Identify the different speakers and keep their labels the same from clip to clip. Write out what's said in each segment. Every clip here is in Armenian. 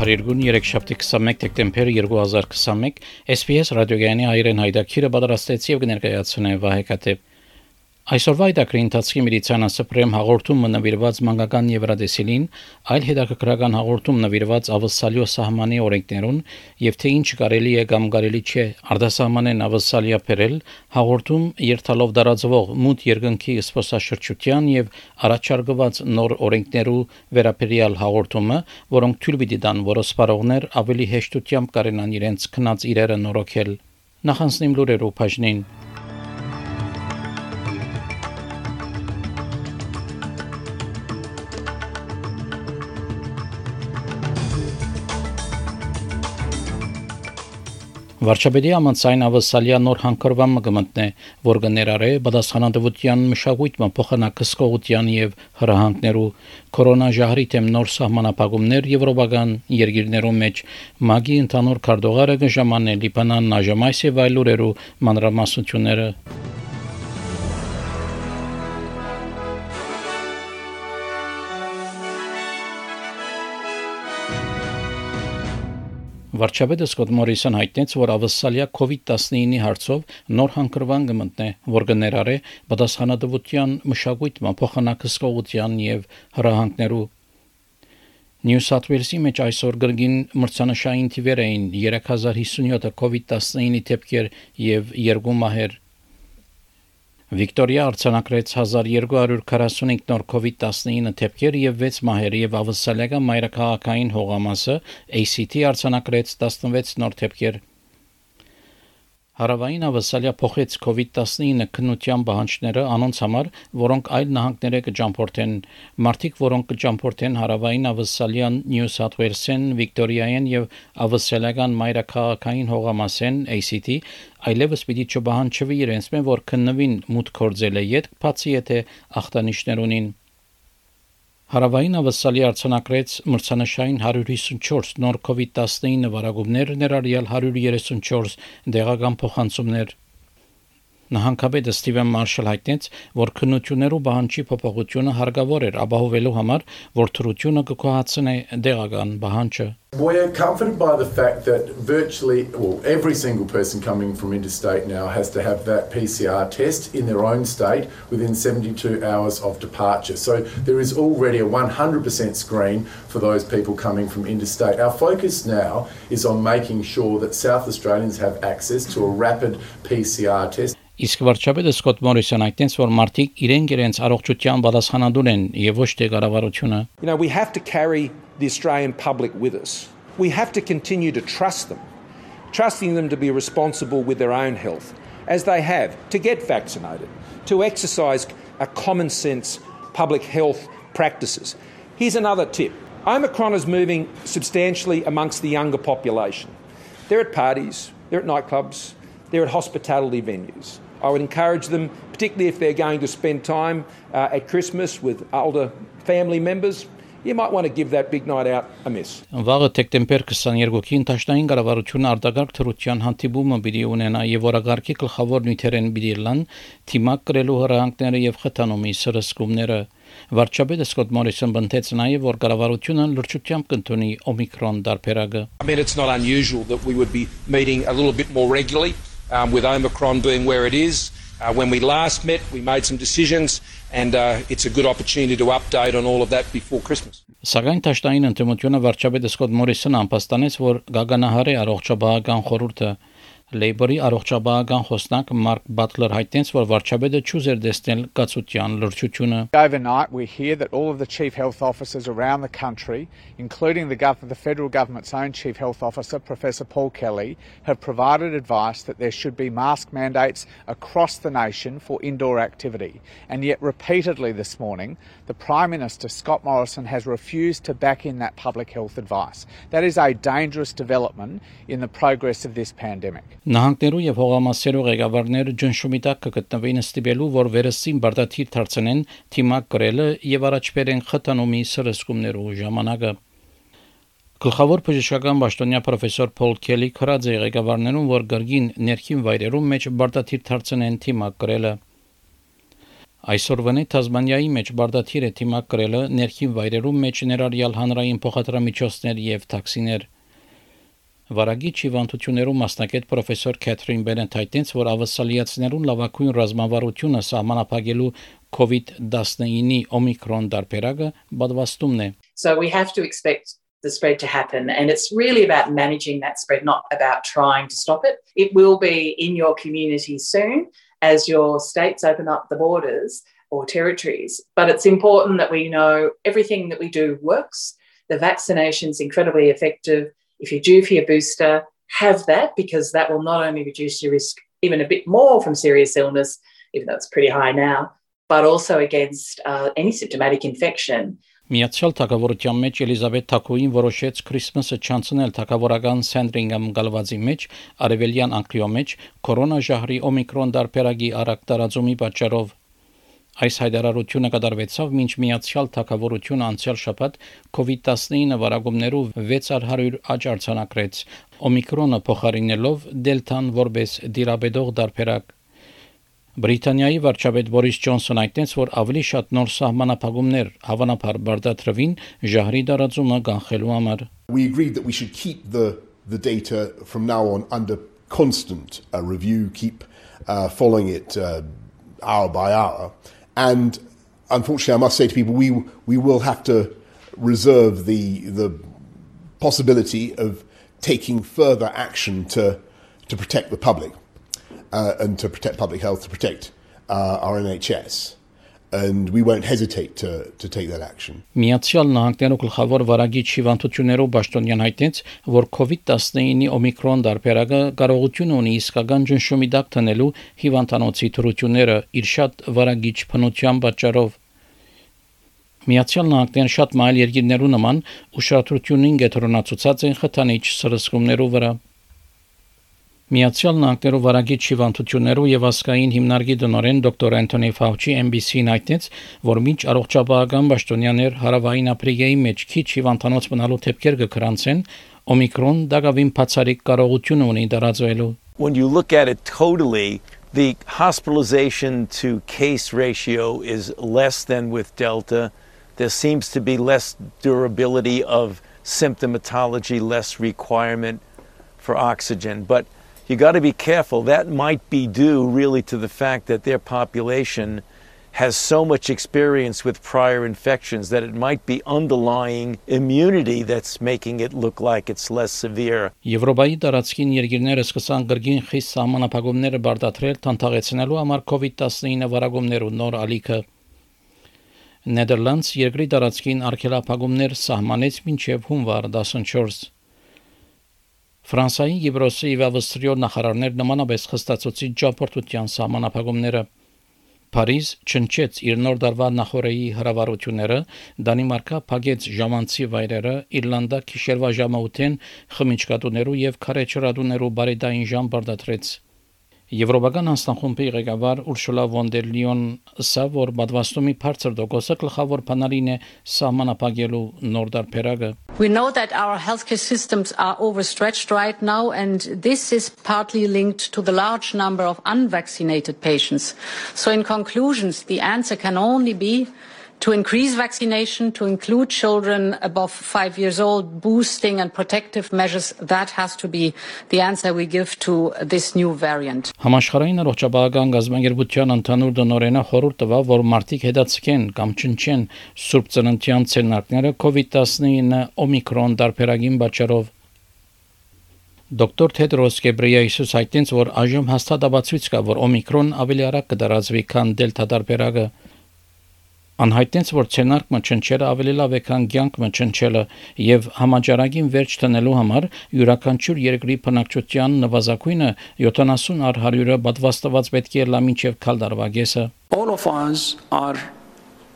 Speaker 1: Փարիգուն 3 շաբթի 21 դեկտեմբեր 2021 SPS ռադիոգյանի հայրեն հայդակիրը պատրաստեց եւ կներկայացնե Վահե Կատեփ Այսօրվա դակրի ընթացքի մեդիցինասը պրեմ հաղորդումը նվիրված մանկական եվրադեսիլին, այլ հետաքրքրական հաղորդում նվիրված ավսալյո սահմանի օրենքներուն եւ թե ինչ կարելի է կամ կարելի չէ արտասահմանեն ավսալիա փերել, հաղորդում երթալով դարածվող մութ երկնքի սփոսաշրջության եւ առաջարկված նոր օրենքներու վերաբերյալ հաղորդումը, որոնք թույլ պիտի տան, որ սպառողներ ավելի հեշտությամբ կարենան իրենց քնած իրերը նորոգել։ Նախանցնիմ լուրերով բաժնին Վարչապետի ամենցայն ավսալիա նոր հանգրվան մգմտնե, որ կներարե բադասխանատվության մշակույթը փոխանակսկողության եւ հրահանգներու կորոնա ժահրի թեմ նոր սահմանապահումներ եվրոպական երկիրներում մեջ մագի ընդհանուր քարտուղարը կժամանե Լիբանան, Նաժամայս եւ այլ ուրերու մանրամասնությունները Վարչապետը Սկոտ Մորիսոն հայտնեց, որ ավսալիա COVID-19-ի հարցով նոր հանգրվան կմտնե, որ կներառե պատասխանատվության մշակույթը փոխանակսկողության եւ հրահանգներու Նյու Սաթ Ուելսի մեջ այսօր գրգին մրցանշային թիվեր էին 3057 COVID-19-ի դեպքեր եւ երկու մահեր Վիկտորիա արձանագրեց 1245 նոր COVID-19 դեպքեր եւ 6 մահեր եւ ավսալեգա մայրաքաղաքային հողամասը ACT արձանագրեց 16 նոր դեպքեր Հարավային ավասալիա փոխեց COVID-19 քննության բանջները անոնց համար, որոնք այլ նահանգները կճամփորդեն։ Մարտիկ, որոնք կճամփորդեն հարավային ավասալիան Նյու Սաթ Ուելսեն, Վիկտորիայեն եւ ավասալիական մայրաքաղաքային հողամասեն ACT, այլևս պիտի չբահանջվի իրենց մեն, որ քննվին մուտք կորձել է յետ, բացի եթե ախտանիշներ ունին։ Հարավային ավսալի արձանագրեց մրցանշային 154 նոր COVID-19 վարակումներ, ներառյալ 134 դեղական փոխանցումներ։ Նահանգապետը Ստիվեն Մարշալ հայտնեց, որ քննություններու բանջի փոփոխությունը հարգավոր էր ապահովելու համար, որ թրությունը կկոհացնե դեղական բանջը։
Speaker 2: We're comforted by the fact that virtually, well, every single person coming from interstate now has to have that PCR test in their own state within 72 hours of departure. So there is already a 100% screen for those people coming from interstate. Our focus now is on making sure that South Australians have access to a rapid PCR test.
Speaker 1: Իսկ վարչապետը Սկոտ Մորիսոն այդտենց որ մարդիկ իրենք իրենց առողջության պատասխանատուն են եւ ոչ թե կառավարությունը
Speaker 3: You know, we have to carry the Australian public with us. We have to continue to trust them, trusting them to be responsible with their own health, as they have, to get vaccinated, to exercise a common sense public health practices. Here's another tip Omicron is moving substantially amongst the younger population. They're at parties, they're at nightclubs, they're at hospitality venues. I would encourage them, particularly if they're going to spend time uh, at Christmas with older family members, you might want to give that big night out a miss.
Speaker 1: Վաղը դեկտեմբեր 22-ին Տաշտային կառավարությունը արտագարկ թրության հանդիպումը պիտի ունենա եւ որագարկի գլխավոր նյութերեն պիտի լան թիմակ կրելու հրանքները եւ խթանումի սրսկումները Վարչապետը Սկոտ Մորիսոն բնթեց նաև որ կառավարությունը լրջությամբ կընդունի օմիկրոն դարբերակը
Speaker 3: I mean, it's not unusual that we would be meeting a little bit more regularly um, with Omicron being where it is. Uh, when we last met, we made some decisions, and uh, it's a good opportunity to update on all of that before Christmas.
Speaker 1: Սակայն Տաշտային ընդդիմությունը վարչապետ Սկոտ Մորիսոն անպաստանեց, որ գագանահար է առողջապահական խորհուրդը Լեյբորի առողջապահական խոսնակ Մարկ Բատլեր հայտնեց, որ վարչապետը ճուզեր դեսնել կացության լրջությունը։
Speaker 4: Overnight, we hear that all of the chief health officers around the country, including the, gov- the federal government's own chief health officer, Professor Paul Kelly, have provided advice that there should be mask mandates across the nation for indoor activity. And yet, repeatedly this morning, the Prime Minister, Scott Morrison, has refused to back in that public health advice. That is a dangerous development in the progress of this pandemic.
Speaker 1: Նահանգներու եւ հողամասերու ղեկավարները ջնշումի տակ կգտնվին ստիպելու, որ վերստին բարդաթիր դարձնեն թիմակ գրելը եւ առաջբերեն խթանումի սրսկումներու ժամանակը։ Գլխավոր բժշկական պաշտոնյա պրոֆեսոր Փոլ Քելի քրած է ղեկավարներուն, որ գրգին ներքին վայրերում մեջ բարդաթիր դարձնեն թիմակ գրելը։ Այսօրվանի Թազմանիայի մեջ բարդաթիր է թիմակ գրելը ներքին վայրերում մեջ ներառյալ հանրային փոխադրամիջոցներ եւ տաքսիներ։ Վարագի ճիվանտություններում մասնակետ պրոֆեսոր Քեթրին Բենետ հայտնեց, որ ավասալիացիներուն լավակույն ռազմավարությունը սահմանափակելու COVID-19-ի Օմիկրոն դարբերակը բադվաստումն է։
Speaker 5: So we have to expect the spread to happen. And it's really about managing that spread, not about trying to stop it. It will be in your community soon as your states open up the borders or territories. But it's important that we know everything that we do works. The vaccination's incredibly effective. If you're due for your booster, have that because that will not only reduce your risk even a bit more from serious illness, even though it's pretty high now, but also against uh, any symptomatic infection.
Speaker 1: Միացյալ Թագավորության մեջ Էլիզաբետ Թակոին որոշեց Քրիսմասը չանցնել Թագավորական Սենդրինգհամ գալվածի մեջ, Արևելյան Անգլիո մեջ կորոնա ժահրի Օմիկրոն դարբերակի արագ տարածումի պատճառով։ Այս հայտարարությունը կատարվեցավ մինչ Միացյալ Թագավորությունը անցյալ շաբաթ COVID-19 վարակումներով 600 աճ արձանագրեց, Օմիկրոնը փոխարինելով Դելտան որպես դիրաբեդող դարբերակ։ Բրիտանիայի վարչապետ Բորիս Ջոնսոնը այդտենց որ ավելի շատ նոր սահմանափակումներ հավանաբար բարդատրվին ժահրի տարածումը կանխելու համար։
Speaker 6: We agreed that we should keep the the data from now on under constant uh, review, keep uh, following it uh, hour by hour, and unfortunately, I must say to people, we we will have to reserve the the possibility of taking further action to to protect the public uh, and to protect public health, to protect uh, our NHS. And we won't hesitate to, to take that action.
Speaker 1: Միացյալ Նահանգներու գլխավոր վարագիչ հիվանդություններով Պաշտոնյան հայտնեց, որ COVID-19-ի Օմիկրոն դարբերակը կարողություն ունի իսկական ջնշումի դակ տնելու հիվանդանոցի թրությունները իր շատ վարագիչ փնության պատճառով։ Միացյալ Նահանգներն շատ մայլ երկիրներու նման ուշադրությունին գետրոնացուցած են խթանիչ սրսկումներու վրա։ Միացյալ Նահանգներու վարագիչ հիվանդություններու եւ ասկային հիմնարկի դնորեն դոկտոր Անտոնի Ֆաուչի NBC-ին հայտնեց, որ մինչ առողջապահական պաշտոնյաներ հարավային Աֆրիկայի մեջ քիչ հիվանդանոց մնալու թեփքեր կգրանցեն, Օմիկրոն դակավին բացարիք կարողություն ունի դարածվելու։
Speaker 7: When you look at it totally, the hospitalization to case ratio is less than with Delta. There seems to be less durability of symptomatology, less requirement for oxygen. But you got to be careful. That might be due really to the fact that their population has so much experience with prior infections that it might be underlying immunity that's making it look like it's less severe.
Speaker 1: Եվրոպայի տարածքին երկիրները սկսան գրգին խիստ սահմանափակումները բարդատրել թանթաղեցնելու համար COVID-19 վարակումներու նոր ալիքը։ Նեդերլանդս երկրի տարածքին արգելափակումներ սահմանեց մինչև հունվար 14 Ֆրանսիայի, Եվրոսի եւ Ավստրիո նախարարներ նմանապես խստացուցի ճամփորդության սահմանափակումները։ Փարիզ չնչեց իր նոր դարվա նախորեի հրավառությունները, Դանիմարկա փակեց ժամանցի վայրերը, Իռլանդա քիշերվա 8-ին խմիչքատուներու եւ քարե չրադուներու բարեդային ժամ բարդատրեց։ Եվրոպական անստանխումբի ղեկավար Ուրշուլա վոն դեր Լիոն ասա, որ բադվաստումի բարձր դոկոսը գլխավոր բանալին է սահմանապակելու նոր դարբերակը։
Speaker 8: We know that our healthcare systems are overstretched right now, and this is partly linked to the large number of unvaccinated patients. So, in conclusions, the answer can only be to increase vaccination, to include children above five years old, boosting and protective measures, that has to be the answer we give to this new variant.
Speaker 1: Համաշխարհային առողջապահական գազագերբության ընդհանուր դնորենը խորհուրդ տվավ, որ մարտիկ հետացկեն կամ չնչեն սուրբ ծննդյան ցերնակները COVID-19 օմիկրոն դարբերագին պատճառով Դոկտոր Թեդրոս Գեբրեյեսուս հայտնեց, որ այժմ հաստատաբացույց կա, որ օմիկրոն ավելի արագ կդարածվի, քան դելտա տարբերակը։ Անհայտեց, որ ցենարկ մչնչելը ավելի լավ է, քան ցանկ մչնչելը, եւ համաճարակին վերջ տնելու համար յուրաքանչյուր երկրի բնակչության նվազագույնը 70 առ 100-ը պատվաստված պետք է լա մինչև քալդարվագեսը։
Speaker 9: All of us are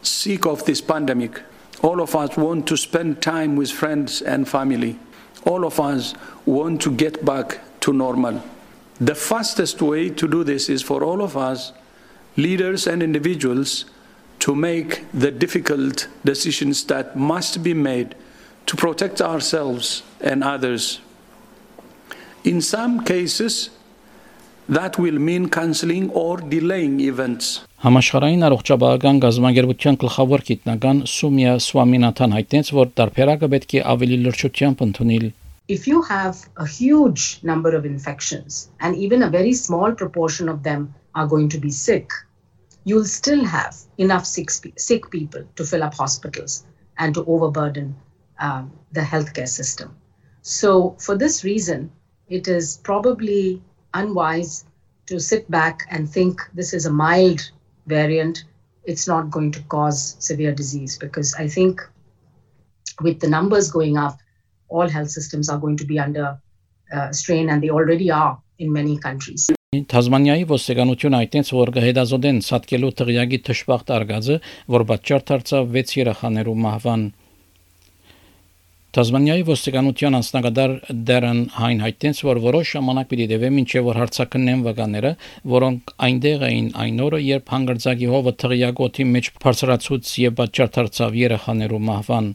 Speaker 9: sick of this pandemic. All of us want to spend time with friends and family. All of us want to get back to normal. The fastest way to do this is for all of us, leaders and individuals, to make the difficult decisions that must be made to protect ourselves and others. In some cases, that will mean cancelling or delaying events.
Speaker 1: Համաշխարհային առողջապահական գազամագերության գլխավոր գիտնական Սումիա Սուամինաթան հայտնեց, որ դարբերակը պետք է ավելի լրջությամբ ընդունել
Speaker 10: if you have a huge number of infections and even a very small proportion of them are going to be sick, you'll still have enough sick, sick people to fill up hospitals and to overburden um, the healthcare system. So, for this reason, it is probably unwise to sit back and think this is a mild variant. It's not going to cause severe disease because I think with the numbers going up, all health systems are going to be under uh, strain and they already are in many countries.
Speaker 1: Թազմանիայի ոստիկանությունը այդտենց որ գհեդազոդեն սատկելու տղյակի թշվախտ արգածը, որ պատճառ դարձավ 6 երեխաներու մահվան։ Թազմանիայի ոստիկանության անձնագետար Դերեն Հայն հայտնեց, որ որոշ ժամանակ պիտի դեպի մինչև որ հարցակնեն վկաները, որոնք այնտեղ էին այն օրը, երբ հանգրձագի հովը տղյակոթի մեջ բարձրացուց եւ պատճառ դարձավ երեխաներու մահվան։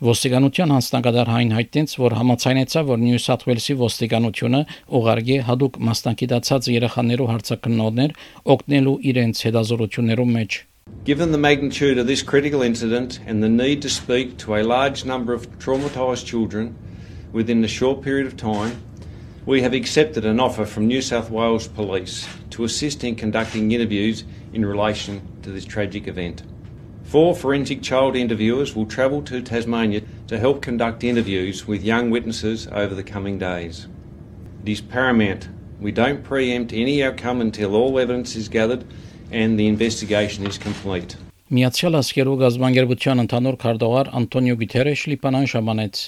Speaker 1: Ոստիկանության հանձնագետար Հայն հայտնեց, որ համաձայնեցավ, որ Նյու Սաթ Ուելսի ոստիկանությունը ուղարկի հadoop մասնակցած երեխաներու հարցակնողներ օգնելու իրենց հետազոտություններու մեջ։
Speaker 11: Given the magnitude of this critical incident and the need to speak to a large number of traumatised children within a short period of time, we have accepted an offer from New South Wales Police to assist in conducting interviews in relation to this tragic event. Four forensic child interviewers will travel to Tasmania to help conduct interviews with young witnesses over the coming days. It is paramount we don't preempt any outcome until all evidence is gathered and the investigation is complete.
Speaker 1: Միացյալ Աշխարհի գազբանգերության ընդհանուր քարտուղար Անտոնիո Գուտերեշ Լիբանան ժամանեց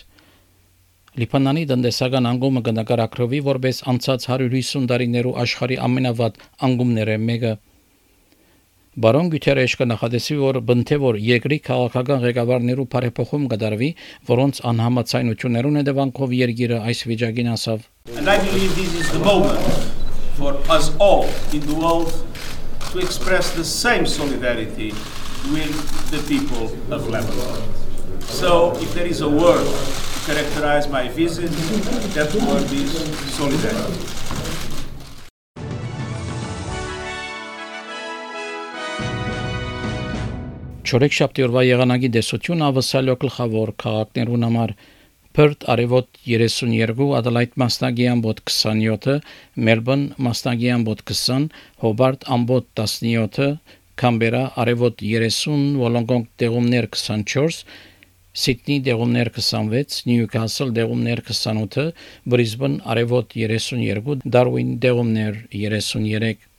Speaker 1: Լիբանանի տնտեսական անկումը կնկարագրվի որպես անցած 150 տարիներու աշխարհի ամենավատ անկումները մեկը Բարոն Գյուտերեշ կնախադեսի, որ բնթե որ երկրի քաղաքական ղեկավարներու բարեփոխում կդարվի, որոնց անհամաձայնություններուն հետևանքով երկիրը այս վիճակին ասավ.
Speaker 12: And I believe this is the moment for us all in the world to express the same solidarity with the people of Lebanon. So if there is a word to characterize my visit, that word is solidarity.
Speaker 1: Չորեքշաբթի օրվա եղանակի դեսություն ավսալյո գլխավոր քաղաքներուն համար Perth արևոտ 32, Adelaide մասնագի ամբոտ 27, Melbourne մասնագի ամբոտ 20, Hobart ամբոտ 17, Canberra արևոտ 30, Wollongong դեղումներ 24, Sydney դեղումներ 26, Newcastle դեղումներ 28, Brisbane արևոտ 32, Darwin դեղումներ 33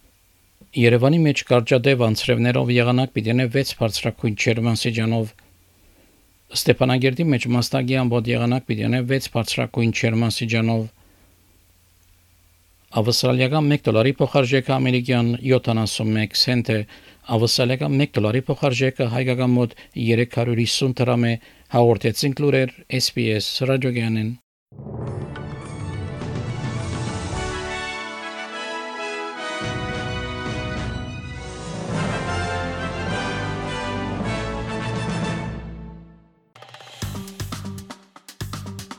Speaker 1: Երևանի մեջ կարճադեպ անցրևներով եղանակ պիտենե 6 բարձրակույն չերմանսիջանով Ստեփանագերդի մեջ մաստագի ամբողջ եղանակ պիտենե 6 բարձրակույն չերմանսիջանով Ավստրալիական 1 դոլարի փոխարժեքը ամերիկյան 71 سنت է ավստրալիական 1 դոլարի փոխարժեքը հայկական մոտ 350 դրամ է հաղորդեցին լուրեր SPS ռադիոգյանեն